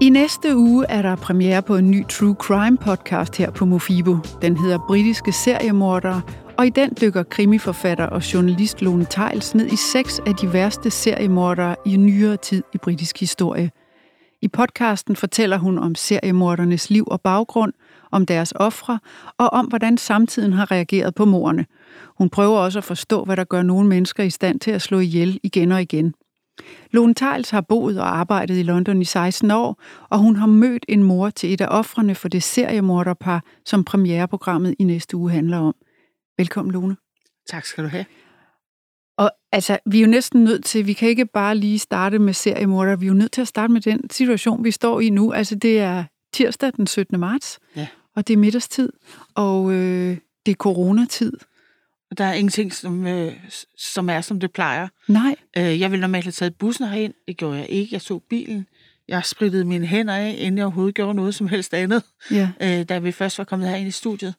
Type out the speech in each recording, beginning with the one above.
I næste uge er der premiere på en ny True Crime podcast her på Mofibo. Den hedder Britiske seriemordere, og i den dykker krimiforfatter og journalist Lone Tejls ned i seks af de værste seriemordere i nyere tid i britisk historie. I podcasten fortæller hun om seriemordernes liv og baggrund, om deres ofre og om, hvordan samtiden har reageret på morderne. Hun prøver også at forstå, hvad der gør nogle mennesker i stand til at slå ihjel igen og igen. Lone Tejls har boet og arbejdet i London i 16 år, og hun har mødt en mor til et af offrene for det seriemorderpar, som premiereprogrammet i næste uge handler om. Velkommen, Lone. Tak skal du have. Og altså, vi er jo næsten nødt til, vi kan ikke bare lige starte med seriemorder, vi er jo nødt til at starte med den situation, vi står i nu. Altså, det er tirsdag den 17. marts, Ja. og det er middagstid, og øh, det er coronatid. Der er ingenting, som, øh, som er, som det plejer. Nej, Øh, jeg ville normalt have taget bussen herind. Det gjorde jeg ikke. Jeg tog bilen. Jeg sprittede mine hænder af, inden jeg overhovedet gjorde noget som helst andet, ja, øh, da vi først var kommet herind i studiet.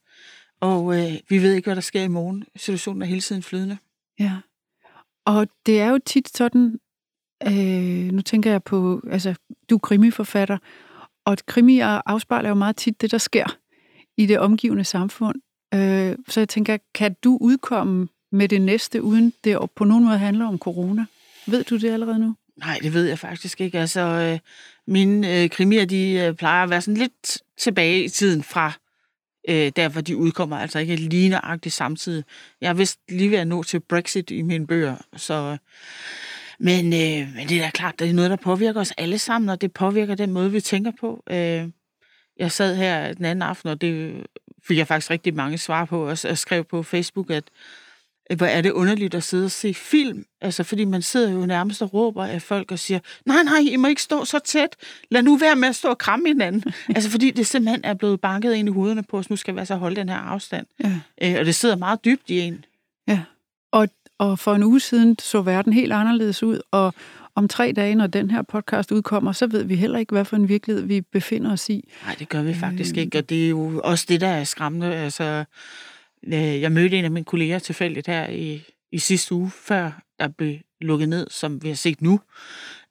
Og øh, vi ved ikke, hvad der sker i morgen. Situationen er hele tiden flydende. ja. Og det er jo tit sådan, øh, nu tænker jeg på, altså, du er krimiforfatter, og krimier afspejler jo meget tit det, der sker i det omgivende samfund. Øh, så jeg tænker, kan du udkomme med det næste, uden det på nogen måde handler om corona? Ved du det allerede nu? Nej, det ved jeg faktisk ikke. Altså, øh, mine øh, krimier, de øh, plejer at være sådan lidt tilbage i tiden fra øh, der, hvor de udkommer. Altså ikke lige nøjagtigt samtidig. Jeg er vist lige ved at nå til Brexit i mine bøger, så... Men, øh, men det er da klart, det er noget, der påvirker os alle sammen, og det påvirker den måde, vi tænker på. Øh, jeg sad her den anden aften, og det fik jeg faktisk rigtig mange svar på, og jeg skrev på Facebook, at hvor er det underligt at sidde og se film. Altså, fordi man sidder jo nærmest og råber af folk og siger, nej, nej, I må ikke stå så tæt. Lad nu være med at stå og kramme hinanden. altså, fordi det simpelthen er blevet banket ind i hovederne på os. Nu skal vi altså holde den her afstand. Ja. Øh, og det sidder meget dybt i en. Ja, og, og for en uge siden så verden helt anderledes ud, og om tre dage, når den her podcast udkommer, så ved vi heller ikke, hvad for en virkelighed vi befinder os i. Nej, det gør vi faktisk ikke, og det er jo også det, der er skræmmende. Altså, øh, jeg mødte en af mine kolleger tilfældigt her i, i sidste uge, før der blev lukket ned, som vi har set nu.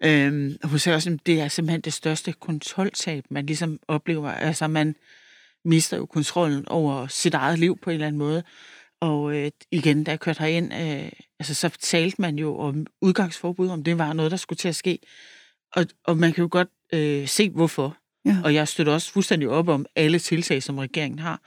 Øhm, hun sagde også, at det er simpelthen det største kontroltab, man ligesom oplever. Altså, man mister jo kontrollen over sit eget liv på en eller anden måde. Og øh, igen, da jeg kørte herind, øh, altså, så talte man jo om udgangsforbud, om det var noget, der skulle til at ske. Og, og man kan jo godt øh, se, hvorfor. Ja. Og jeg støtter også fuldstændig op om alle tiltag, som regeringen har.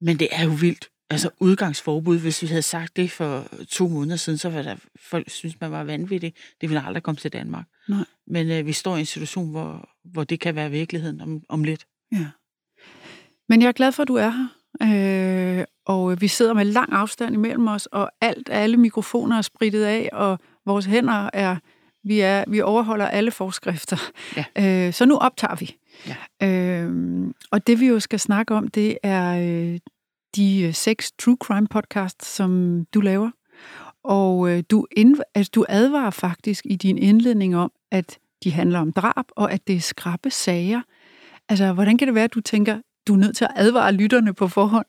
Men det er jo vildt. Altså udgangsforbud, hvis vi havde sagt det for to måneder siden, så var der folk synes, man var vanvittig. Det ville aldrig komme til Danmark. Nej. Men øh, vi står i en situation, hvor, hvor det kan være virkeligheden om, om lidt. Ja. Men jeg er glad for, at du er her. Øh, og vi sidder med lang afstand imellem os, og alt, alle mikrofoner er spritet af, og vores hænder er, vi, er, vi overholder alle forskrifter. Ja. Øh, så nu optager vi. Ja. Øh, og det vi jo skal snakke om, det er øh, de øh, seks true crime podcasts, som du laver. Og øh, du, ind, altså, du advarer faktisk i din indledning om, at de handler om drab, og at det er skrappe sager. Altså, hvordan kan det være, at du tænker, du er nødt til at advare lytterne på forhånd?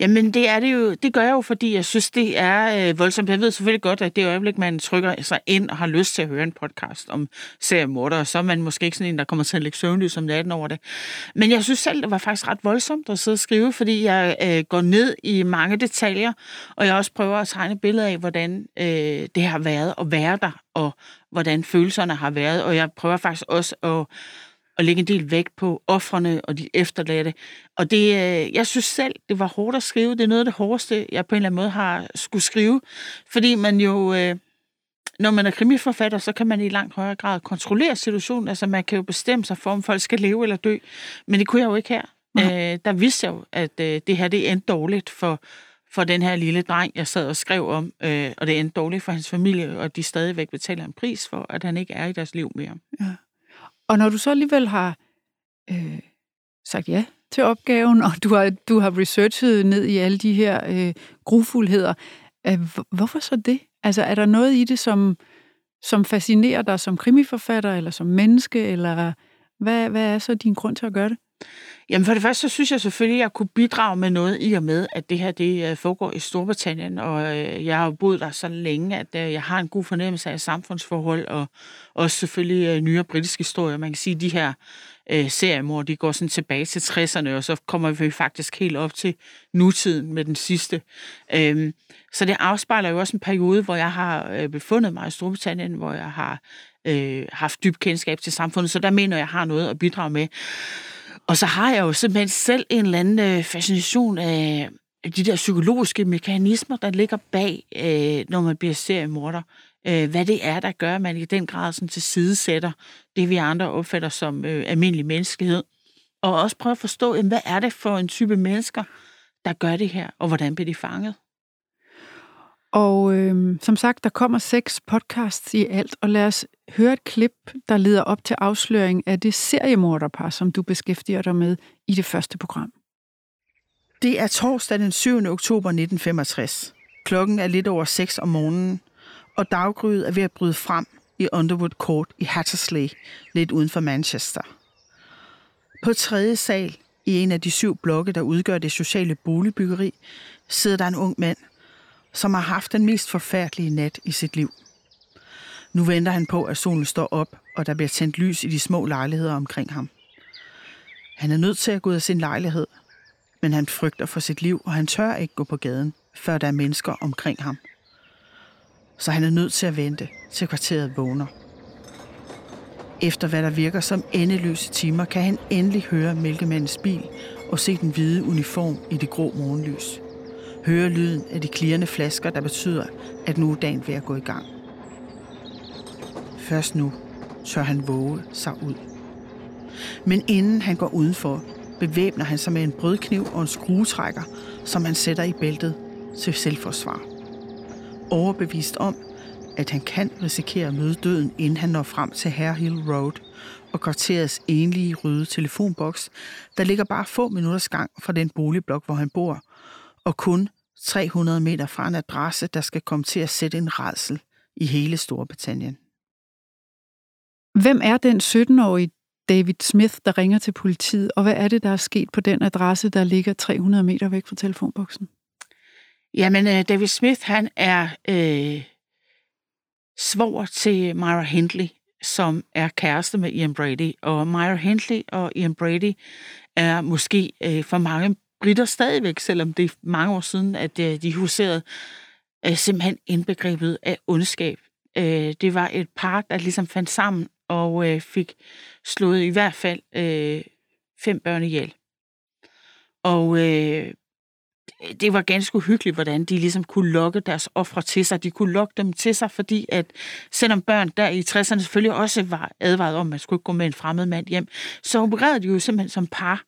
Jamen, det er det jo. Det gør jeg jo, fordi jeg synes, det er øh, voldsomt. Jeg ved selvfølgelig godt, at det øjeblik, man trykker sig ind og har lyst til at høre en podcast om seriemordere, så er man måske ikke sådan en, der kommer til at lægge søvnlys som natten over det. Men jeg synes selv, det var faktisk ret voldsomt at sidde og skrive, fordi jeg øh, går ned i mange detaljer, og jeg også prøver at tegne billeder af, hvordan øh, det har været at være der, og hvordan følelserne har været. Og jeg prøver faktisk også at at lægge en del vægt på offrene og de efterladte. Og det, øh, jeg synes selv, det var hårdt at skrive. Det er noget af det hårdeste, jeg på en eller anden måde har skulle skrive. Fordi man jo, øh, når man er krimiforfatter, så kan man i langt højere grad kontrollere situationen. Altså man kan jo bestemme sig for, om folk skal leve eller dø. Men det kunne jeg jo ikke her. Øh, der vidste jeg jo, at øh, det her det endte dårligt for, for den her lille dreng, jeg sad og skrev om. Øh, og det endte dårligt for hans familie, og de stadigvæk betaler en pris for, at han ikke er i deres liv mere. Ja. Og når du så alligevel har øh, sagt ja til opgaven, og du har, du har researchet ned i alle de her øh, grufuldheder, øh, hvorfor så det? Altså, er der noget i det, som, som fascinerer dig som krimiforfatter, eller som menneske, eller hvad, hvad er så din grund til at gøre det? Jamen for det første, så synes jeg selvfølgelig, at jeg kunne bidrage med noget i og med, at det her det øh, foregår i Storbritannien, og øh, jeg har jo boet der så længe, at øh, jeg har en god fornemmelse af samfundsforhold, og også selvfølgelig nyere britiske historier. Man kan sige, at de her øh, seriemord, de går sådan tilbage til 60'erne, og så kommer vi faktisk helt op til nutiden med den sidste. Øhm, så det afspejler jo også en periode, hvor jeg har befundet mig i Storbritannien, hvor jeg har øh, haft dyb kendskab til samfundet, så der mener jeg, jeg har noget at bidrage med. Og så har jeg jo simpelthen selv en eller anden øh, fascination af de der psykologiske mekanismer, der ligger bag, øh, når man bliver seriemorder. Øh, hvad det er, der gør, at man i den grad sådan til det, vi andre opfatter som almindelig menneskelighed. Og også prøve at forstå, hvad er det for en type mennesker, der gør det her, og hvordan bliver de fanget? Og øh, som sagt, der kommer seks podcasts i alt, og lad os høre et klip, der leder op til afsløring af det seriemorderpar, som du beskæftiger dig med i det første program. Det er torsdag den 7. oktober 1965. Klokken er lidt over 6 om morgenen, og daggryet er ved at bryde frem i Underwood Court i Hattersley, lidt uden for Manchester. På tredje sal i en af de syv blokke, der udgør det sociale boligbyggeri, sidder der en ung mand – som har haft den mest forfærdelige nat i sit liv. Nu venter han på, at solen står op, og der bliver tændt lys i de små lejligheder omkring ham. Han er nødt til at gå ud af sin lejlighed, men han frygter for sit liv, og han tør ikke gå på gaden, før der er mennesker omkring ham. Så han er nødt til at vente, til kvarteret vågner. Efter hvad der virker som endeløse timer, kan han endelig høre mælkemandens bil og se den hvide uniform i det grå morgenlys høre lyden af de klirrende flasker, der betyder, at nu er dagen ved at gå i gang. Først nu tør han våge sig ud. Men inden han går udenfor, bevæbner han sig med en brødkniv og en skruetrækker, som han sætter i bæltet til selvforsvar. Overbevist om, at han kan risikere at møde døden, inden han når frem til Hill Road og kvarterets enlige røde telefonboks, der ligger bare få minutters gang fra den boligblok, hvor han bor, og kun 300 meter fra en adresse, der skal komme til at sætte en redsel i hele Storbritannien. Hvem er den 17-årige David Smith, der ringer til politiet, og hvad er det, der er sket på den adresse, der ligger 300 meter væk fra telefonboksen? Jamen, uh, David Smith, han er øh, svor til Myra Hindley, som er kæreste med Ian Brady. Og Myra Hindley og Ian Brady er måske øh, for mange britter stadigvæk, selvom det er mange år siden, at øh, de huserede, øh, simpelthen indbegrebet af ondskab. Øh, det var et par, der ligesom fandt sammen og øh, fik slået i hvert fald øh, fem børn ihjel. Og øh, det var ganske uhyggeligt, hvordan de ligesom kunne lokke deres ofre til sig. De kunne lokke dem til sig, fordi at selvom børn der i 60'erne selvfølgelig også var advaret om, at man skulle ikke gå med en fremmed mand hjem, så opererede de jo simpelthen som par.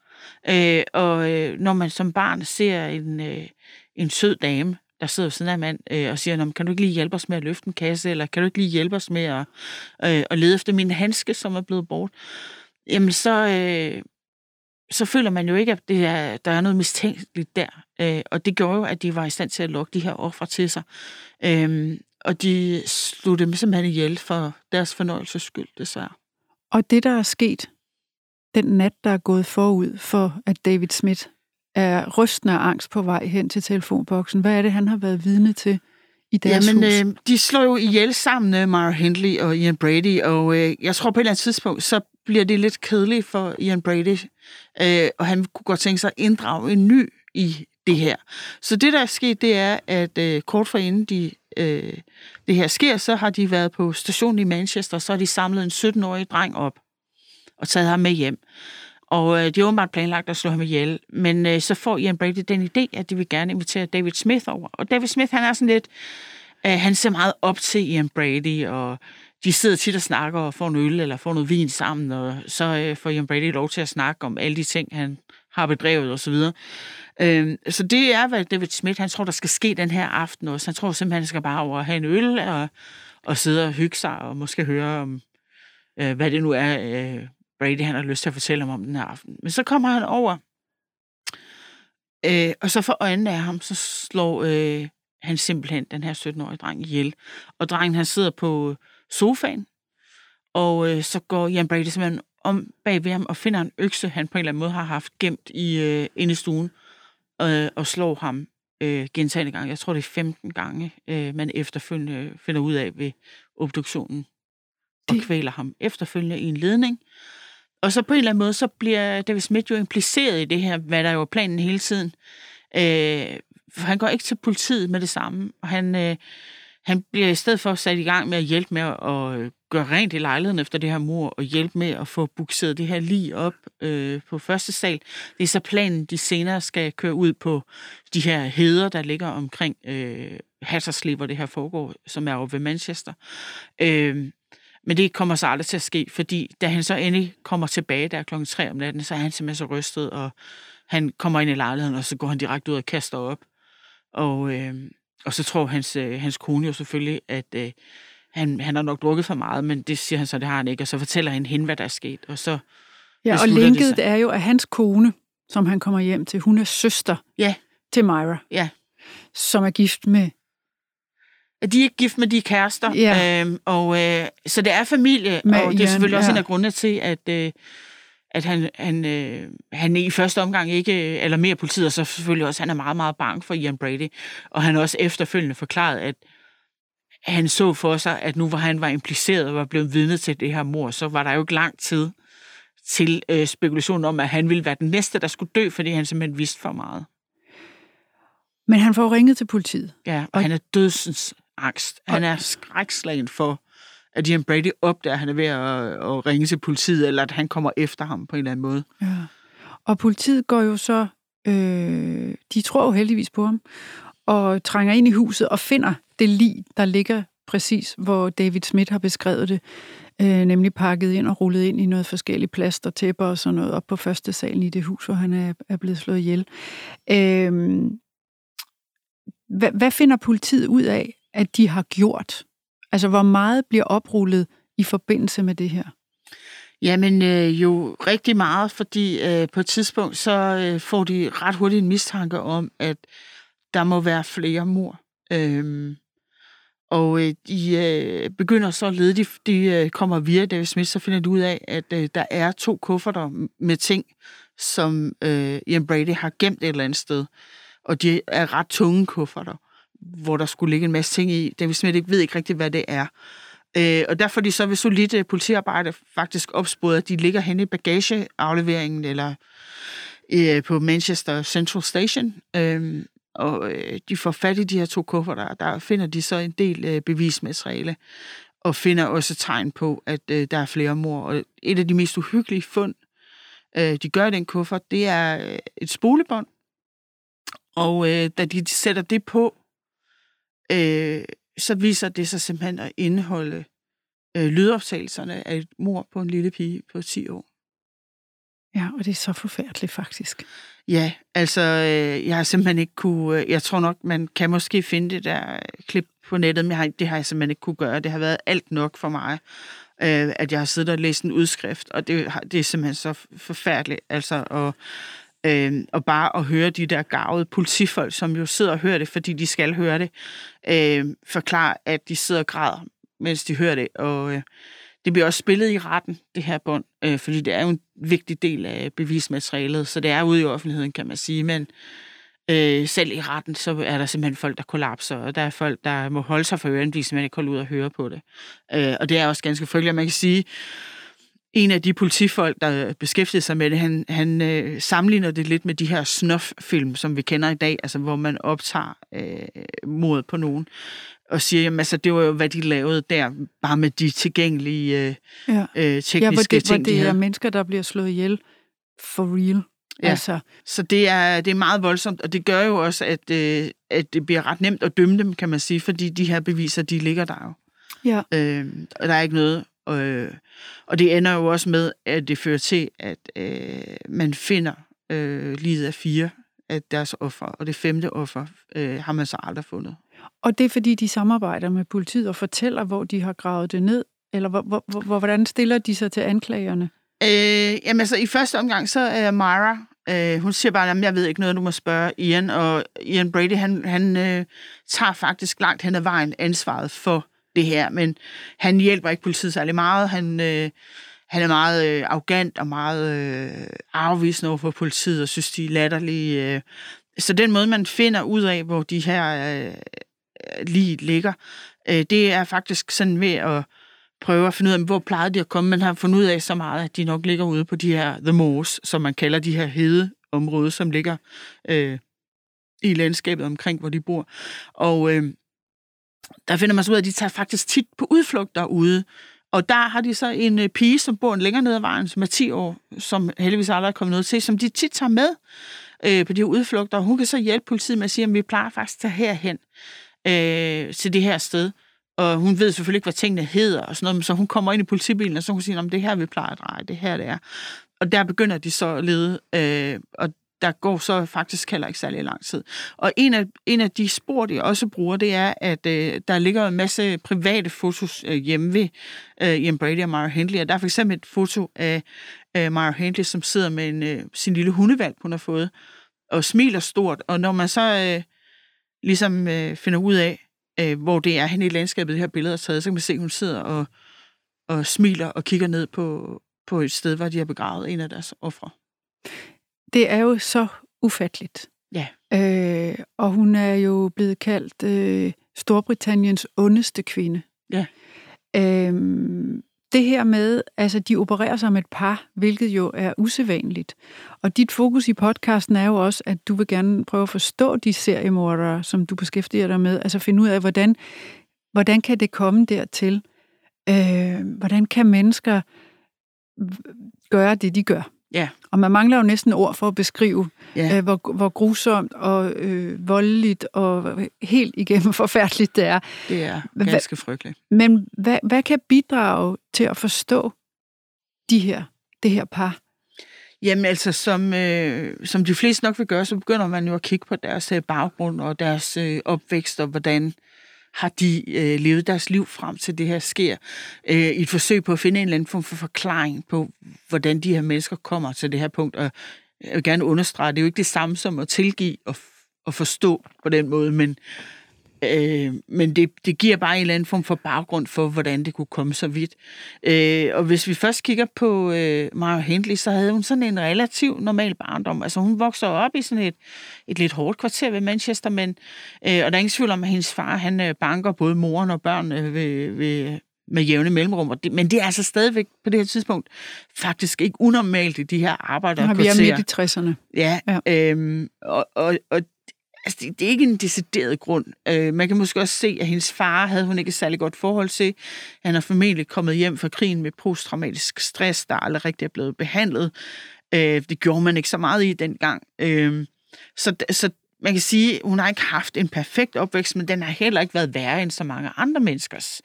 Øh, og øh, når man som barn ser en, øh, en sød dame, der sidder ved siden af en mand øh, og siger, kan du ikke lige hjælpe os med at løfte en kasse, eller kan du ikke lige hjælpe os med at, øh, at lede efter min handske, som er blevet bort, jamen så, øh, så føler man jo ikke, at det er, der er noget mistænkeligt der. Øh, og det gjorde jo, at de var i stand til at lokke de her ofre til sig. Øh, og de slog dem simpelthen ihjel for deres fornøjelses skyld, desværre. Og det, der er sket, den nat, der er gået forud for, at David Smith er rystende af angst på vej hen til telefonboksen. Hvad er det, han har været vidne til i deres Jamen, hus? Øh, de slår jo ihjel sammen, med Mara Hindley og Ian Brady, og øh, jeg tror på et eller andet tidspunkt, så bliver det lidt kedeligt for Ian Brady, øh, og han kunne godt tænke sig at inddrage en ny i det her. Så det, der er sket, det er, at øh, kort for inden de, øh, det her sker, så har de været på stationen i Manchester, og så har de samlet en 17-årig dreng op og taget ham med hjem. Og øh, de har åbenbart planlagt at slå ham ihjel. Men øh, så får Ian Brady den idé, at de vil gerne invitere David Smith over. Og David Smith, han er sådan lidt... Øh, han ser meget op til Ian Brady, og de sidder tit og snakker og får en øl eller får noget vin sammen, og så øh, får Ian Brady lov til at snakke om alle de ting, han har bedrevet osv. Så, øh, så det er, hvad David Smith, han tror, der skal ske den her aften også. Han tror simpelthen, han skal bare over og have en øl og, og sidde og hygge sig og måske høre om, øh, hvad det nu er, øh, Brady han har lyst til at fortælle ham om den her aften. Men så kommer han over, øh, og så for øjnene af ham, så slår øh, han simpelthen den her 17-årige dreng ihjel. Og drengen han sidder på sofaen, og øh, så går Jan Brady simpelthen om bag ved ham og finder en økse, han på en eller anden måde har haft gemt i, øh, inde i stuen, øh, og slår ham øh, gentagende gange. Jeg tror, det er 15 gange, øh, man efterfølgende finder ud af ved obduktionen, og Det- kvæler ham efterfølgende i en ledning. Og så på en eller anden måde, så bliver David Smith jo impliceret i det her, hvad der jo er planen hele tiden. Øh, for han går ikke til politiet med det samme. Og han, øh, han bliver i stedet for sat i gang med at hjælpe med at, at gøre rent i lejligheden efter det her mor, og hjælpe med at få bukseret det her lige op øh, på første sal. Det er så planen, de senere skal køre ud på de her heder, der ligger omkring øh, Hattersley, hvor det her foregår, som er over ved Manchester. Øh, men det kommer så aldrig til at ske, fordi da han så endelig kommer tilbage der klokken 3 om natten, så er han simpelthen så rystet, og han kommer ind i lejligheden, og så går han direkte ud og kaster op. Og, øh, og så tror hans, øh, hans kone jo selvfølgelig, at øh, han, han har nok drukket for meget, men det siger han så, det har han ikke. Og så fortæller han hende, hvad der er sket. Og så, Ja, og linket det er jo, at hans kone, som han kommer hjem til, hun er søster ja, til Myra, ja, som er gift med... de er ikke gift med de er kærester. Ja. Øhm, og, øh, så det er familie, Med og det er selvfølgelig også ja. en af grundene til, at, øh, at han, han, øh, han i første omgang ikke eller mere politiet, og så selvfølgelig også, han er meget, meget bange for Ian Brady. Og han har også efterfølgende forklaret, at han så for sig, at nu hvor han var impliceret og var blevet vidne til det her mor, så var der jo ikke lang tid til øh, spekulation om, at han ville være den næste, der skulle dø, fordi han simpelthen vidste for meget. Men han får ringet til politiet. Ja, og, Og- han er dødsens angst. Han er skrækslagen for, at Ian Brady opdager, at han er ved at, at ringe til politiet, eller at han kommer efter ham på en eller anden måde. Ja. Og politiet går jo så... Øh, de tror jo heldigvis på ham, og trænger ind i huset og finder det lig, der ligger præcis, hvor David Smith har beskrevet det, øh, nemlig pakket ind og rullet ind i noget forskelligt plaster, tæpper og sådan noget op på første salen i det hus, hvor han er, er blevet slået ihjel. Øh, hvad, hvad finder politiet ud af, at de har gjort? Altså, hvor meget bliver oprullet i forbindelse med det her? Jamen øh, jo rigtig meget, fordi øh, på et tidspunkt så øh, får de ret hurtigt en mistanke om, at der må være flere mor. Øhm, og øh, de øh, begynder så at lede, de, de øh, kommer via David Smith, så finder de ud af, at øh, der er to kufferter med ting, som øh, Ian Brady har gemt et eller andet sted. Og de er ret tunge kufferter, hvor der skulle ligge en masse ting i. David Smith ikke ved ikke rigtigt, hvad det er. Øh, og derfor er de så ved solidt øh, politiarbejde faktisk opsporet, at de ligger henne i bagageafleveringen eller øh, på Manchester Central Station. Øh, og øh, de får fat i de her to kufferter, og der finder de så en del øh, bevismateriale, og finder også tegn på, at øh, der er flere mor. Og et af de mest uhyggelige fund, øh, de gør i den kuffert, det er øh, et spolebånd. Og øh, da de sætter det på, øh, så viser det sig simpelthen at indeholde øh, lydoptagelserne af et mor på en lille pige på 10 år. Ja, og det er så forfærdeligt faktisk. Ja, altså, øh, jeg har simpelthen ikke kunne... Øh, jeg tror nok, man kan måske finde det der øh, klip på nettet, men jeg har, det har jeg simpelthen ikke kunne gøre. Det har været alt nok for mig, øh, at jeg har siddet og læst en udskrift, og det, det er simpelthen så forfærdeligt. Altså, og, øh, og bare at høre de der gavede politifolk, som jo sidder og hører det, fordi de skal høre det, øh, forklare, at de sidder og græder, mens de hører det, og... Øh, det bliver også spillet i retten, det her bånd, øh, fordi det er jo en vigtig del af bevismaterialet, så det er ude i offentligheden, kan man sige, men øh, selv i retten, så er der simpelthen folk, der kollapser, og der er folk, der må holde sig for ørerne, fordi de simpelthen ikke holder ud og høre på det. Øh, og det er også ganske frygteligt, man kan sige, en af de politifolk, der beskæftigede sig med det, han, han øh, sammenligner det lidt med de her snuff-film, som vi kender i dag, altså hvor man optager øh, mod på nogen, og siger, jamen altså, det var jo, hvad de lavede der, bare med de tilgængelige øh, Ja. øh, tekniske Ja, hvor det, hvor ting, de det er havde. mennesker, der bliver slået ihjel for real. Ja. Altså, Så det er, det er meget voldsomt, og det gør jo også, at, øh, at det bliver ret nemt at dømme dem, kan man sige, fordi de her beviser, de ligger der jo. ja. Øh, og der er ikke noget. Øh, og det ender jo også med, at det fører til, at øh, man finder øh, livet af fire af deres offer, og det femte offer øh, har man så aldrig fundet. Og det er, fordi de samarbejder med politiet og fortæller, hvor de har gravet det ned? Eller hvor, hvor, hvor, hvordan stiller de sig til anklagerne? Øh, jamen altså, i første omgang, så er Myra, øh, hun siger bare, at jeg ved ikke noget, du må spørge Ian, og Ian Brady, han, han øh, tager faktisk langt hen ad vejen ansvaret for det her, men han hjælper ikke politiet særlig meget. Han, øh, han er meget øh, arrogant og meget øh, afvisende over for politiet, og synes, de er latterlige. Øh. Så den måde, man finder ud af, hvor de her øh, lige ligger, øh, det er faktisk sådan ved at prøve at finde ud af, hvor plejede de at komme. Man har fundet ud af så meget, at de nok ligger ude på de her The Moors, som man kalder de her hede områder, som ligger øh, i landskabet omkring, hvor de bor. Og øh, der finder man så ud af, at de tager faktisk tit på udflugter ude. Og der har de så en øh, pige, som bor længere ned ad vejen, som er 10 år, som heldigvis aldrig er kommet noget til, som de tit tager med øh, på de her udflugter. Og hun kan så hjælpe politiet med at sige, at vi plejer faktisk at tage herhen øh, til det her sted. Og hun ved selvfølgelig ikke, hvad tingene hedder og sådan noget, men så hun kommer ind i politibilen, og så hun siger, om det her, vi plejer at dreje, det her, det er. Og der begynder de så at lede, øh, og der går så faktisk heller ikke særlig lang tid. Og en af, en af de spor, de også bruger, det er, at øh, der ligger en masse private fotos øh, hjemme ved øh, Ian Brady og Mario Hindley. Og der er for eksempel et foto af øh, Mario Hindley, som sidder med en, øh, sin lille hundevalg, hun har fået, og smiler stort. Og når man så øh, ligesom øh, finder ud af, øh, hvor det er hen i landskabet, det her billede er taget, så kan man se, at hun sidder og, og smiler og kigger ned på, på et sted, hvor de har begravet en af deres ofre. Det er jo så ufatteligt. Ja. Øh, og hun er jo blevet kaldt øh, Storbritanniens ondeste kvinde. Ja. Øh, det her med, altså de opererer som et par, hvilket jo er usædvanligt. Og dit fokus i podcasten er jo også, at du vil gerne prøve at forstå de seriemordere, som du beskæftiger dig med. Altså finde ud af, hvordan, hvordan kan det komme dertil? Øh, hvordan kan mennesker gøre det, de gør? Ja. Og man mangler jo næsten ord for at beskrive, Ja. øh, hvor, hvor grusomt og øh, voldeligt og helt igennem forfærdeligt det er. Det er Hva- ganske frygteligt. Men hvad, hvad kan bidrage til at forstå de her, det her par? Jamen altså, som, øh, som de fleste nok vil gøre, så begynder man jo at kigge på deres øh, baggrund og deres øh, opvækst, og hvordan har de øh, levet deres liv frem til det her sker, øh, i et forsøg på at finde en eller anden form for forklaring på, hvordan de her mennesker kommer til det her punkt. Og jeg vil gerne understrege, det er jo ikke det samme som at tilgive og, f- og forstå på den måde, men, øh, men det, det giver bare en eller anden form for baggrund for, hvordan det kunne komme så vidt. Øh, og hvis vi først kigger på øh, Maja Hindley, så havde hun sådan en relativ normal barndom. Altså hun vokser op i sådan et, et lidt hårdt kvarter ved Manchester, men, øh, og der er ingen tvivl om, at hendes far han øh, banker både moren og børnene ved, ved, med jævne mellemrum. Og det, men det er altså stadigvæk på det her tidspunkt faktisk ikke unormalt i de her arbejderkvarterer. vi er midt i 60'erne. Ja, Ja. ja. Øhm, og, og, og altså, det, det er ikke en decideret grund. Øh, man kan måske også se, at hendes far havde hun ikke et særlig godt forhold til. Han er formentlig kommet hjem fra krigen med posttraumatisk stress, der aldrig rigtig er blevet behandlet. Øh, det gjorde man ikke så meget i dengang. Øh, så, så man kan sige, at hun har ikke haft en perfekt opvækst, men den har heller ikke været værre end så mange andre menneskers.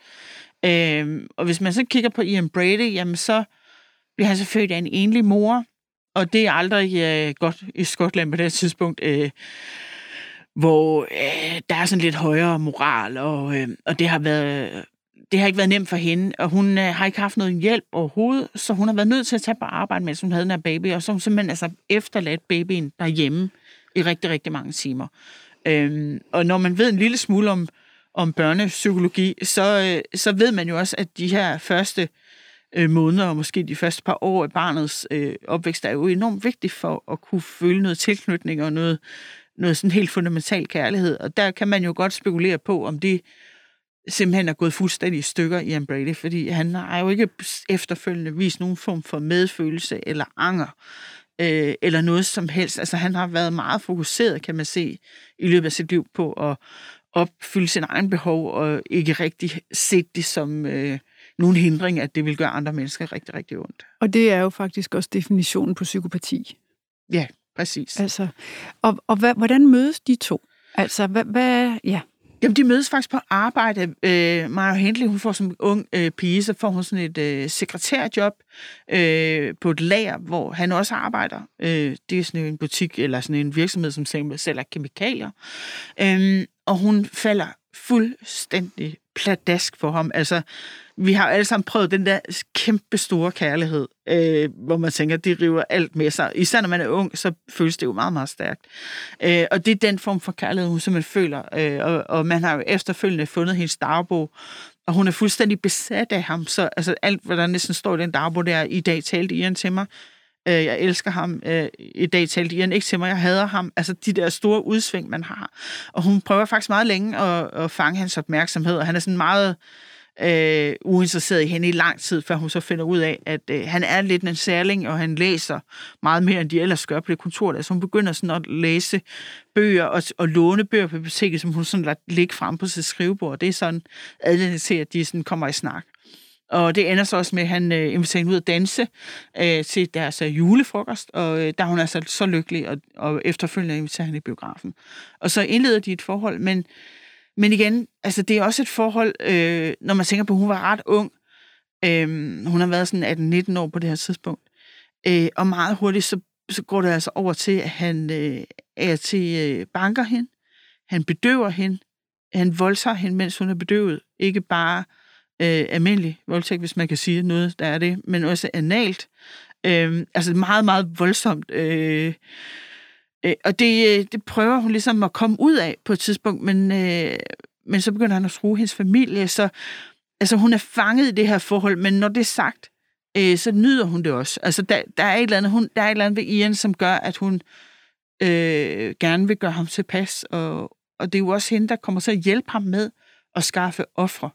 Øh, og hvis man så kigger på Ian Brady, jamen så bliver han så født af en enlig mor, og det er aldrig øh, godt i Skotland på det tidspunkt, øh, hvor øh, der er sådan lidt højere moral, og, øh, og det har været det har ikke været nemt for hende, og hun øh, har ikke haft noget hjælp overhovedet, så hun har været nødt til at tage på arbejde, mens hun havde den her baby, og så har hun simpelthen altså efterladt babyen derhjemme i rigtig, rigtig mange timer. Øhm, og når man ved en lille smule om, om børnepsykologi, så, øh, så ved man jo også, at de her første øh, måneder, og måske de første par år af barnets øh, opvækst, er jo enormt vigtigt for at kunne føle noget tilknytning og noget, noget sådan helt fundamental kærlighed. Og der kan man jo godt spekulere på, om det simpelthen er gået fuldstændig i stykker i Ian Brady, fordi han har jo ikke efterfølgende vist nogen form for medfølelse eller anger, øh, eller noget som helst. Altså han har været meget fokuseret, kan man se, i løbet af sit liv på at opfylde sin egen behov, og ikke rigtig set det som øh, nogen hindring, at det vil gøre andre mennesker rigtig, rigtig ondt. Og det er jo faktisk også definitionen på psykopati. Ja, præcis. Altså, og og hvad, hvordan mødes de to? Altså, hvad, hvad ja. Jamen, de mødes faktisk på arbejde. Øh, Maja Hindley, hun får som ung øh, pige, så får hun sådan et øh, sekretærjob øh, på et lager, hvor han også arbejder. Øh, det er sådan en butik, eller sådan en virksomhed, som sælger kemikalier. Øh, og hun falder fuldstændig pladask for ham. Altså, vi har alle sammen prøvet den der kæmpe store kærlighed, øh, hvor man tænker, det river alt med sig. Især når man er ung, så føles det jo meget, meget stærkt. Øh, og det er den form for kærlighed, hun simpelthen føler. Øh, og, og man har jo efterfølgende fundet hendes dagbog, og hun er fuldstændig besat af ham. Så altså, alt, hvad der næsten står i den dagbog der, i dag talte Ian til mig, øh, jeg elsker ham, øh, i dag talte Ian ikke til mig, jeg hader ham. Altså de der store udsving, man har. Og hun prøver faktisk meget længe at, at fange hans opmærksomhed, og han er sådan meget øh, uinteresseret i hende i lang tid, før hun så finder ud af, at øh, han er lidt en særling, og han læser meget mere, end de ellers gør på det kontor. Der. Så hun begynder sådan at læse bøger og, og låne bøger på biblioteket, som hun sådan lader ligge frem på sit skrivebord. Det er sådan advendt til, at de sådan kommer i snak. Og det ender så også med, at han øh, inviterer hende ud at danse øh, til deres øh, julefrokost, og øh, der er hun altså så lykkelig, og, og efterfølgende inviterer han i biografen. Og så indleder de et forhold, men men igen, altså det er også et forhold, øh, når man tænker på, at hun var ret ung. Øh, hun har været sådan 18-19 år på det her tidspunkt. Øh, og meget hurtigt, så, så går det altså over til, at han øh, er til øh, banker hende. Han bedøver hende. Han voldtager hende, mens hun er bedøvet. Ikke bare øh, almindelig voldtægt, hvis man kan sige noget, der er det, men også analt. Øh, altså meget, meget voldsomt. Øh, Øh, og det, øh, det prøver hun ligesom at komme ud af på et tidspunkt, men, øh, men så begynder han at true hendes familie, så altså, hun er fanget i det her forhold, men når det er sagt, øh, så nyder hun det også. Altså, der, der, er et eller andet, hun, der er et eller andet ved Ian, som gør, at hun øh, gerne vil gøre ham tilpas, og, og det er jo også hende, der kommer til at hjælpe ham med at skaffe ofre.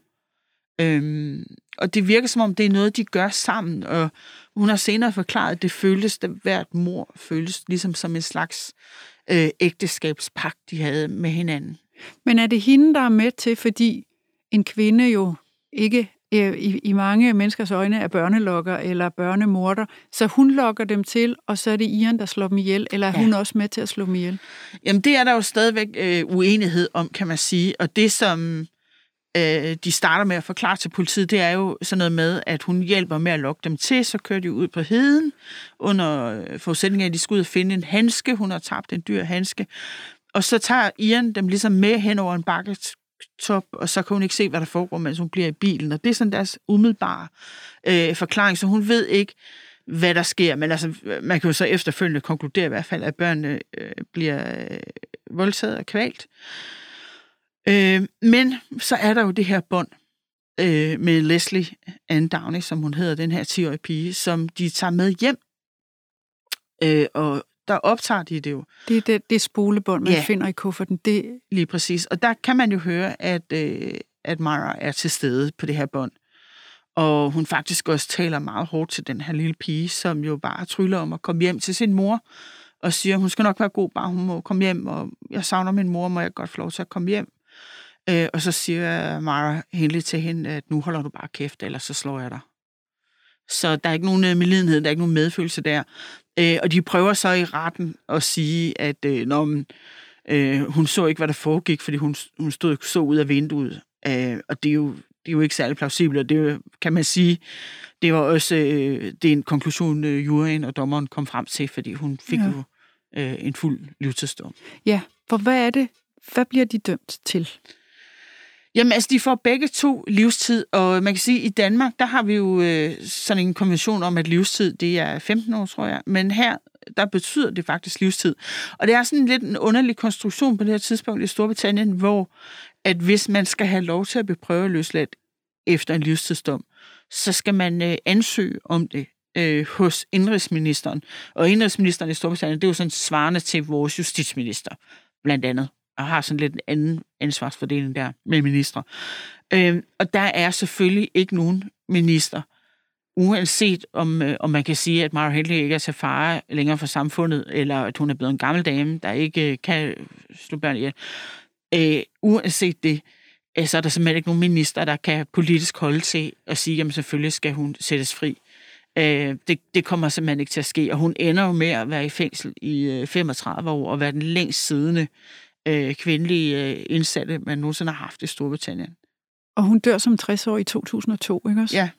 Øhm, og det virker som om, det er noget, de gør sammen, og hun har senere forklaret, at det føltes, at hvert mor føltes ligesom som en slags øh, ægteskabspagt, de havde med hinanden. Men er det hende, der er med til, fordi en kvinde jo ikke øh, i, i mange menneskers øjne er børnelokker eller børnemorder, så hun lokker dem til, og så er det Ian, der slår dem ihjel, eller er ja. hun også med til at slå dem ihjel? Jamen, det er der jo stadigvæk øh, uenighed om, kan man sige, og det som øh, de starter med at forklare til politiet, det er jo sådan noget med, at hun hjælper med at lokke dem til, så kører de ud på heden, under forudsætning af, at de skal ud og finde en handske. Hun har tabt en dyr handske. Og så tager Ian dem ligesom med hen over en bakketop, og så kan hun ikke se, hvad der foregår, mens hun bliver i bilen. Og det er sådan deres umiddelbare øh, forklaring, så hun ved ikke, hvad der sker. Men altså, man kan jo så efterfølgende konkludere i hvert fald, at børnene øh, bliver øh, voldtaget og kvalt. Øh, men så er der jo det her bånd øh, med Leslie Ann Downey, som hun hedder, den her 10-årige pige, som de tager med hjem. Øh, og der optager de det jo. Det er det, det spolebånd, man ja. finder i kufferten. Det... Lige præcis. Og der kan man jo høre, at, øh, at Mara er til stede på det her bånd. Og hun faktisk også taler meget hårdt til den her lille pige, som jo bare tryller om at komme hjem til sin mor, og siger, hun skal nok være god, bare hun må komme hjem, og jeg savner min mor, må jeg godt få lov til at komme hjem. Øh, og så siger Mara Henley til hende, at nu holder du bare kæft, ellers så slår jeg dig. Så der er ikke nogen øh, medlidenhed, der er ikke nogen medfølelse der. Øh, og de prøver så i retten at sige, at øh, når man, øh, hun så ikke, hvad der foregik, fordi hun, hun stod så ud af vinduet. Øh, og det er, jo, det er jo ikke særlig plausibelt, og det er, kan man sige, det var også øh, det er en konklusion, øh, juryen og dommeren kom frem til, fordi hun fik ja. jo øh, en fuld livstidsdom. Ja, for hvad er det? Hvad bliver de dømt til? Jamen altså, de får begge to livstid, og man kan sige, at i Danmark, der har vi jo øh, sådan en konvention om, at livstid, det er 15 år, tror jeg. Men her, der betyder det faktisk livstid. Og det er sådan lidt en underlig konstruktion på det her tidspunkt i Storbritannien, hvor at hvis man skal have lov til at beprøve løsladt efter en livstidsdom, så skal man øh, ansøge om det øh, hos indrigsministeren. Og indrigsministeren i Storbritannien, det er jo sådan svarende til vores justitsminister, blandt andet og har sådan lidt en anden ansvarsfordeling der med ministre. Øh, og der er selvfølgelig ikke nogen minister, uanset om, øh, om man kan sige, at Mara Henley ikke er til fare længere for samfundet, eller at hun er blevet en gammel dame, der ikke øh, kan slå børn ihjel. Øh, uanset det, øh, så er der simpelthen ikke nogen minister, der kan politisk holde til at sige, at selvfølgelig skal hun sættes fri. Øh, det, det kommer simpelthen ikke til at ske, og hun ender jo med at være i fængsel i øh, 35 år, og være den længst siddende øh, kvindelige øh, indsatte, man nogensinde har haft i Storbritannien. Og hun dør som 60 år i 2002, ikke også? Ja.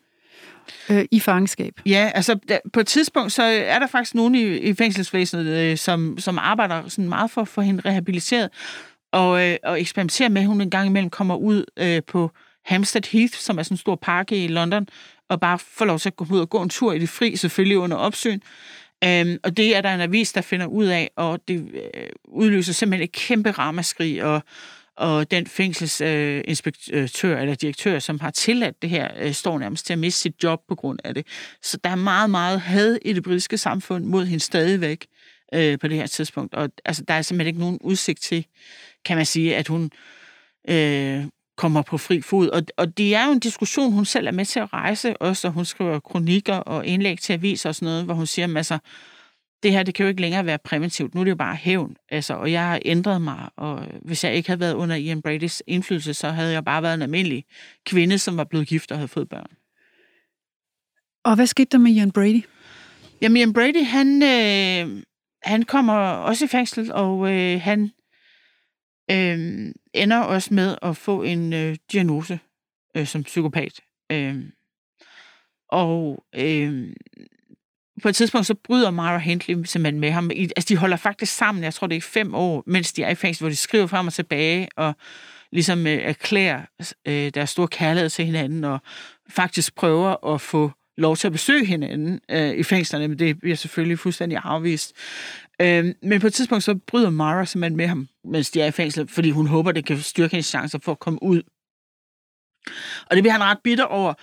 Øh, I fangenskab. Ja, altså der, på et tidspunkt, så er der faktisk nogen i, i fængselsvæsenet, øh, som, som arbejder sådan meget for at få hende rehabiliteret, og, øh, og eksperimenterer med, at hun en gang imellem kommer ud øh, på Hampstead Heath, som er sådan en stor park i London, og bare får lov til at gå ud og gå en tur i det fri, selvfølgelig under opsyn. Øhm, og det er der en avis, der finder ud af, og det øh, udløser simpelthen et kæmpe ramaskrig, og, og den fængselsinspektør øh, eller direktør, som har tilladt det her, øh, står nærmest til at miste sit job på grund af det. Så der er meget, meget had i det britiske samfund mod hende stadigvæk øh, på det her tidspunkt. Og altså, der er simpelthen ikke nogen udsigt til, kan man sige, at hun øh, kommer på fri fod. Og, og det er jo en diskussion, hun selv er med til at rejse, også og hun skriver kronikker og indlæg til aviser og sådan noget, hvor hun siger, altså, det her, det kan jo ikke længere være præventivt. Nu er det jo bare hævn. Altså, og jeg har ændret mig, og hvis jeg ikke havde været under Ian Brady's indflydelse, så havde jeg bare været en almindelig kvinde, som var blevet gift og havde fået børn. Og hvad skete der med Ian Brady? Jamen, Ian Brady, han, øh, han kommer også i fængsel, og øh, han øh, ender også med at få en øh, diagnose øh, som psykopat. Øh, og øh, på et tidspunkt, så bryder Mara Hindley simpelthen med ham. Altså, de holder faktisk sammen, jeg tror, det er fem år, mens de er i fængsel, hvor de skriver frem og tilbage, og ligesom øh, erklærer øh, deres store kærlighed til hinanden, og faktisk prøver at få lov til at besøge hinanden øh, i fængslerne, men det bliver selvfølgelig fuldstændig afvist. Øh, men på et tidspunkt, så bryder Mara simpelthen med ham, mens de er i fængsel, fordi hun håber, det kan styrke hendes chancer for at komme ud og det bliver han ret bitter over.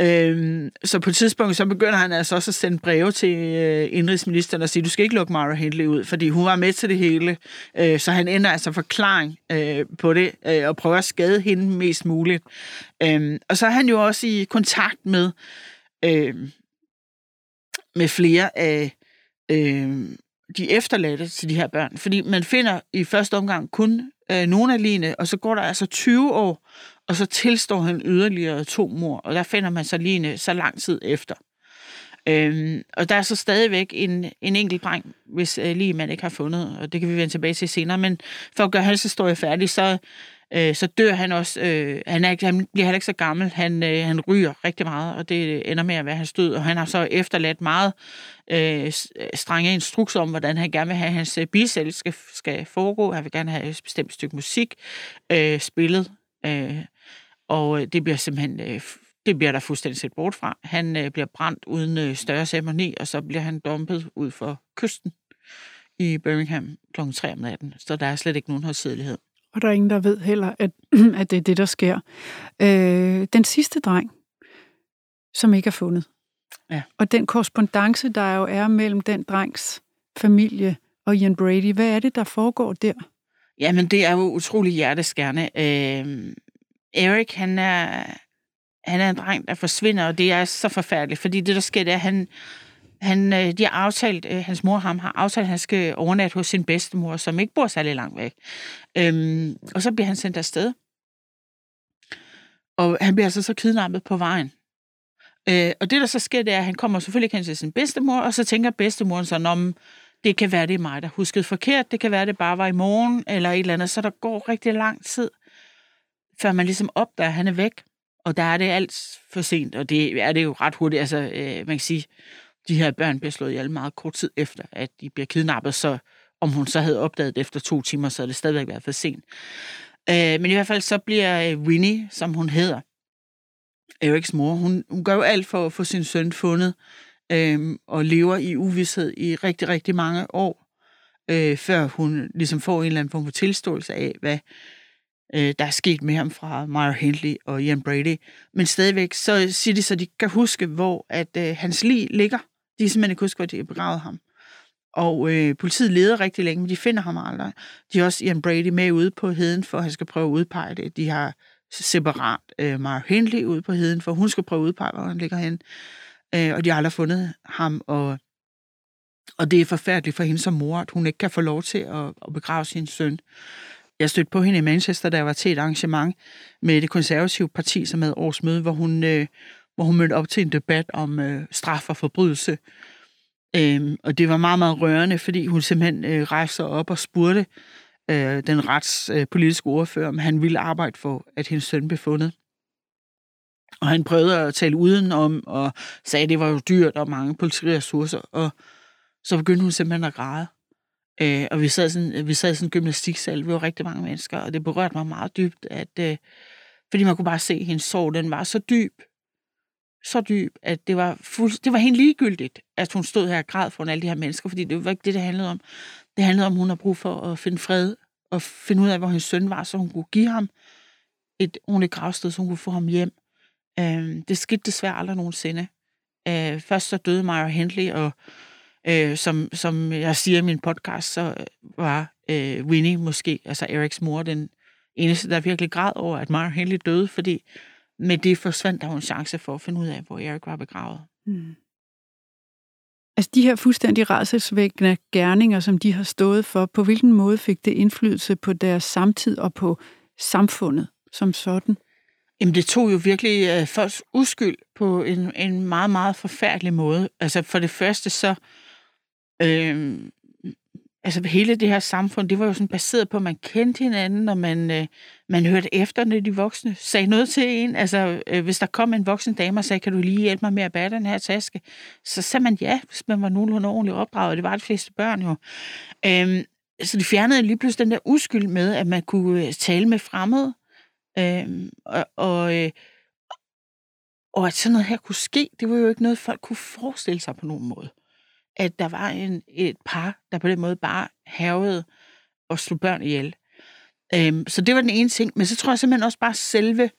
Øhm, så på et tidspunkt, så begynder han altså også at sende breve til øh, indrigsministeren og sige, du skal ikke lukke Mara Hindley ud, fordi hun var med til det hele. Øh, så han ender altså forklaring øh, på det, øh, og prøver at skade hende mest muligt. Øhm, og så er han jo også i kontakt med, øh, med flere af øh, de efterladte til de her børn. Fordi man finder i første omgang kun øh, nogle af line, og så går der altså 20 år, og så tilstår han yderligere to mor, og der finder man så line så lang tid efter. Øhm, og der er så stadigvæk en, en enkelt dreng, hvis øh, lige man ikke har fundet, og det kan vi vende tilbage til senere, men for at gøre hans historie færdig, så, øh, så dør han også. Øh, han, er, han bliver heller ikke så gammel. Han, øh, han ryger rigtig meget, og det øh, ender med at være hans død, og han har så efterladt meget øh, øh strenge instrukser om, hvordan han gerne vil have, at hans øh, bilsæl skal, skal foregå. Han vil gerne have et bestemt stykke musik øh, spillet. Øh, og det bliver simpelthen, øh, det bliver der fuldstændig set bort fra. Han øh, bliver brændt uden større ceremoni, og så bliver han dumpet ud for kysten i Birmingham kl. 3 om natten. Så der er slet ikke nogen højsidelighed. Og der er ingen, der ved heller, at, at det er det, der sker. Øh, den sidste dreng, som ikke er fundet. Ja. Og den korrespondence, der jo er mellem den drengs familie og Ian Brady, hvad er det, der foregår der? Jamen, det er jo utrolig hjerteskærende. Øh, Erik, han er, han er en dreng, der forsvinder, og det er så forfærdeligt, fordi det, der sker, det er, at han, han, øh, de har aftalt, øh, hans mor og ham har aftalt, at han skal overnatte hos sin bedstemor, som ikke bor særlig langt væk. Øhm, og så bliver han sendt afsted. Og han bliver altså så kidnappet på vejen. Øh, og det, der så sker, det er, at han kommer selvfølgelig hen til sin bedstemor, og så tænker bedstemoren så, om det kan være, det er mig, der huskede forkert, det kan være, det bare var i morgen, eller et eller andet, så der går rigtig lang tid før man ligesom opdager, at han er væk. Og der er det alt for sent, og det er det jo ret hurtigt. Altså, øh, man kan sige, de her børn bliver slået ihjel meget kort tid efter, at de bliver kidnappet, så om hun så havde opdaget det efter to timer, så havde det stadigvæk været for sent. Øh, men i hvert fald så bliver øh, Winnie, som hun hedder, Eriks mor, hun, hun gør jo alt for at få sin søn fundet, øh, og lever i uvidshed i rigtig, rigtig mange år, øh, før hun ligesom får en eller anden form for tilståelse af, hvad øh, der er sket med ham fra Myra Hindley og Ian Brady. Men stadigvæk, så siger de så, de kan huske, hvor at øh, hans lig ligger. De kan simpelthen ikke huske, hvor de har begravet ham. Og øh, politiet leder rigtig længe, men de finder ham aldrig. De har også Ian Brady med ude på heden, for at han skal prøve at udpege det. De har separat øh, Mara Hindley ude på heden, for hun skal prøve at udpege, hvor han ligger hen. Øh, og de har aldrig fundet ham, og, og det er forfærdeligt for hende som mor, at hun ikke kan få lov til at, at begrave sin søn. Jeg stødte på hende i Manchester, da jeg var til et arrangement med det konservative parti, som havde årsmøde, hvor hun, øh, hvor hun mødte op til en debat om øh, straf og forbrydelse. Øhm, og det var meget, meget rørende, fordi hun simpelthen øh, rejste sig op og spurgte øh, den retspolitiske øh, ordfører, om han ville arbejde for, at hendes søn blev fundet. Og han prøvede at tale udenom, og sagde, at det var jo dyrt og mange politiressourcer, og så begyndte hun simpelthen at græde. Øh, og vi sad, sådan, vi sad i sådan en gymnastiksal, vi var rigtig mange mennesker, og det berørte mig meget dybt, at, øh, fordi man kunne bare se, at hendes sorg, den var så dyb, så dyb, at det var, fuld, det var helt ligegyldigt, at hun stod her og græd foran alle de her mennesker, fordi det var ikke det, det handlede om. Det handlede om, at hun har brug for at finde fred og finde ud af, hvor hendes søn var, så hun kunne give ham et ordentligt gravsted, så hun kunne få ham hjem. Øh, det skete desværre aldrig nogensinde. Øh, først så døde Maja Hendley, og øh, som, som jeg siger i min podcast, så var øh, Winnie måske, altså Eriks mor, den eneste, der virkelig græd over, at Maja Hendley døde, fordi med det forsvandt der en chance for at finde ud af, hvor Erik var begravet. Mm. Altså de her fuldstændig rædselsvækkende gerninger, som de har stået for, på hvilken måde fik det indflydelse på deres samtid og på samfundet som sådan? Jamen, det tog jo virkelig uh, folks uskyld på en, en meget, meget forfærdelig måde. Altså, for det første så... Øh, altså, hele det her samfund, det var jo sådan baseret på, at man kendte hinanden, og man, øh, man hørte efter, når de voksne sagde noget til en. Altså, øh, hvis der kom en voksen dame og sagde, kan du lige hjælpe mig med at bære den her taske? Så sagde man ja, hvis man var nogenlunde ordentligt opdraget. Det var de fleste børn jo. Øhm, så de fjernede lige pludselig den der uskyld med, at man kunne øh, tale med fremmede. Øhm, og, og, øh, og at sådan noget her kunne ske, det var jo ikke noget, folk kunne forestille sig på nogen måde. At der var en, et par, der på den måde bare havede og slog børn ihjel. Øhm, så det var den ene ting. Men så tror jeg simpelthen også bare selve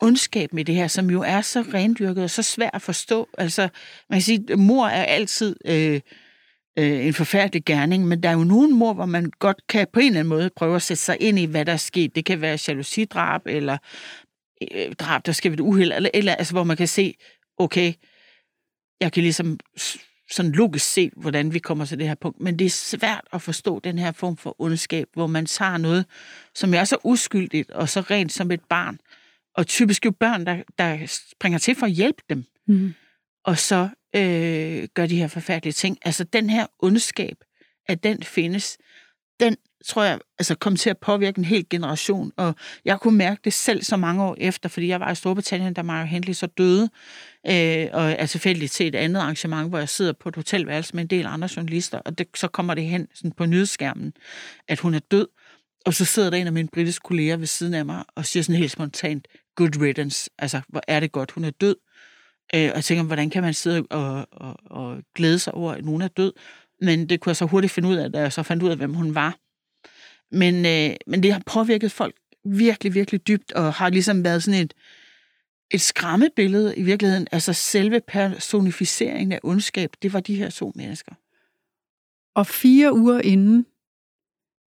ondskaben i det her, som jo er så rendyrket og så svært at forstå. Altså, man kan sige, at mor er altid øh, øh, en forfærdelig gerning, men der er jo nogen mor, hvor man godt kan på en eller anden måde prøve at sætte sig ind i, hvad der er sket. Det kan være jalousidrab, eller øh, drab, der skal ved et uheld, eller, eller altså, hvor man kan se, okay, jeg kan ligesom sådan logisk set, hvordan vi kommer til det her punkt. Men det er svært at forstå den her form for ondskab, hvor man tager noget, som er så uskyldigt og så rent som et barn. Og typisk jo børn, der, der springer til for at hjælpe dem. Mm. Og så øh, gør de her forfærdelige ting. Altså den her ondskab, at den findes, den tror jeg altså kom til at påvirke en hel generation. Og jeg kunne mærke det selv så mange år efter, fordi jeg var i Storbritannien, da Mario Henley så døde, øh, og er tilfældigt til et andet arrangement, hvor jeg sidder på et hotelværelse med en del andre journalister, og det, så kommer det hen sådan på nyhedsskærmen, at hun er død. Og så sidder der en af mine britiske kolleger ved siden af mig og siger sådan helt spontant, good riddance, altså hvor er det godt, hun er død. Øh, og jeg tænker, hvordan kan man sidde og, og, og glæde sig over, at nogen er død? Men det kunne jeg så hurtigt finde ud af, da jeg så fandt ud af, hvem hun var. Men, øh, men det har påvirket folk virkelig, virkelig dybt, og har ligesom været sådan et, et skræmmebillede i virkeligheden. Altså selve personificeringen af ondskab, det var de her to mennesker. Og fire uger inden,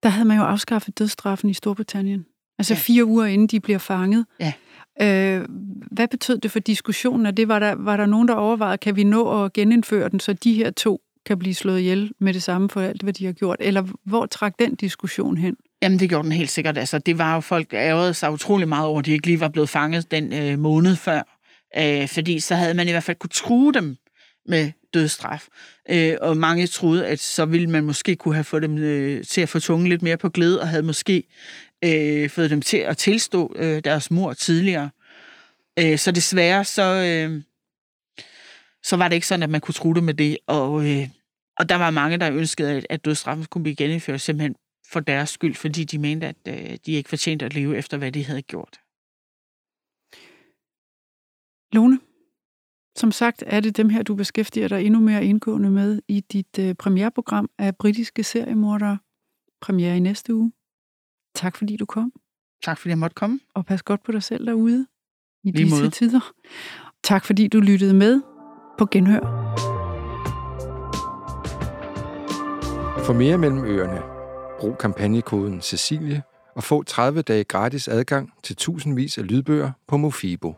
der havde man jo afskaffet dødsstraffen i Storbritannien. Altså ja. fire uger inden de bliver fanget. Ja. Øh, hvad betød det for diskussionen? Og det var der, var der nogen, der overvejede, kan vi nå at genindføre den, så de her to kan blive slået ihjel med det samme for alt, hvad de har gjort? Eller hvor trak den diskussion hen? Jamen, det gjorde den helt sikkert. Altså, det var jo folk, der sig utrolig meget over, at de ikke lige var blevet fanget den øh, måned før. Øh, fordi så havde man i hvert fald kunne true dem med dødsstraf. Øh, og mange troede, at så ville man måske kunne have fået dem øh, til at få tungen lidt mere på glæde, og havde måske øh, fået dem til at tilstå øh, deres mor tidligere. Øh, så desværre, så, øh, så var det ikke sådan, at man kunne true dem med det. Og, øh, og der var mange, der ønskede, at, at dødsstraffen kunne blive genindført simpelthen for deres skyld, fordi de mente, at øh, de ikke fortjente at leve efter, hvad de havde gjort. Lone, som sagt er det dem her, du beskæftiger dig endnu mere indgående med i dit øh, premierprogram af britiske seriemordere. Premiere i næste uge. Tak fordi du kom. Tak fordi jeg måtte komme. Og pas godt på dig selv derude i Lige disse måde. tider. Tak fordi du lyttede med på Genhør. For mere mellem øerne, brug kampagnekoden Cecilie og få 30 dage gratis adgang til tusindvis af lydbøger på Mofibo.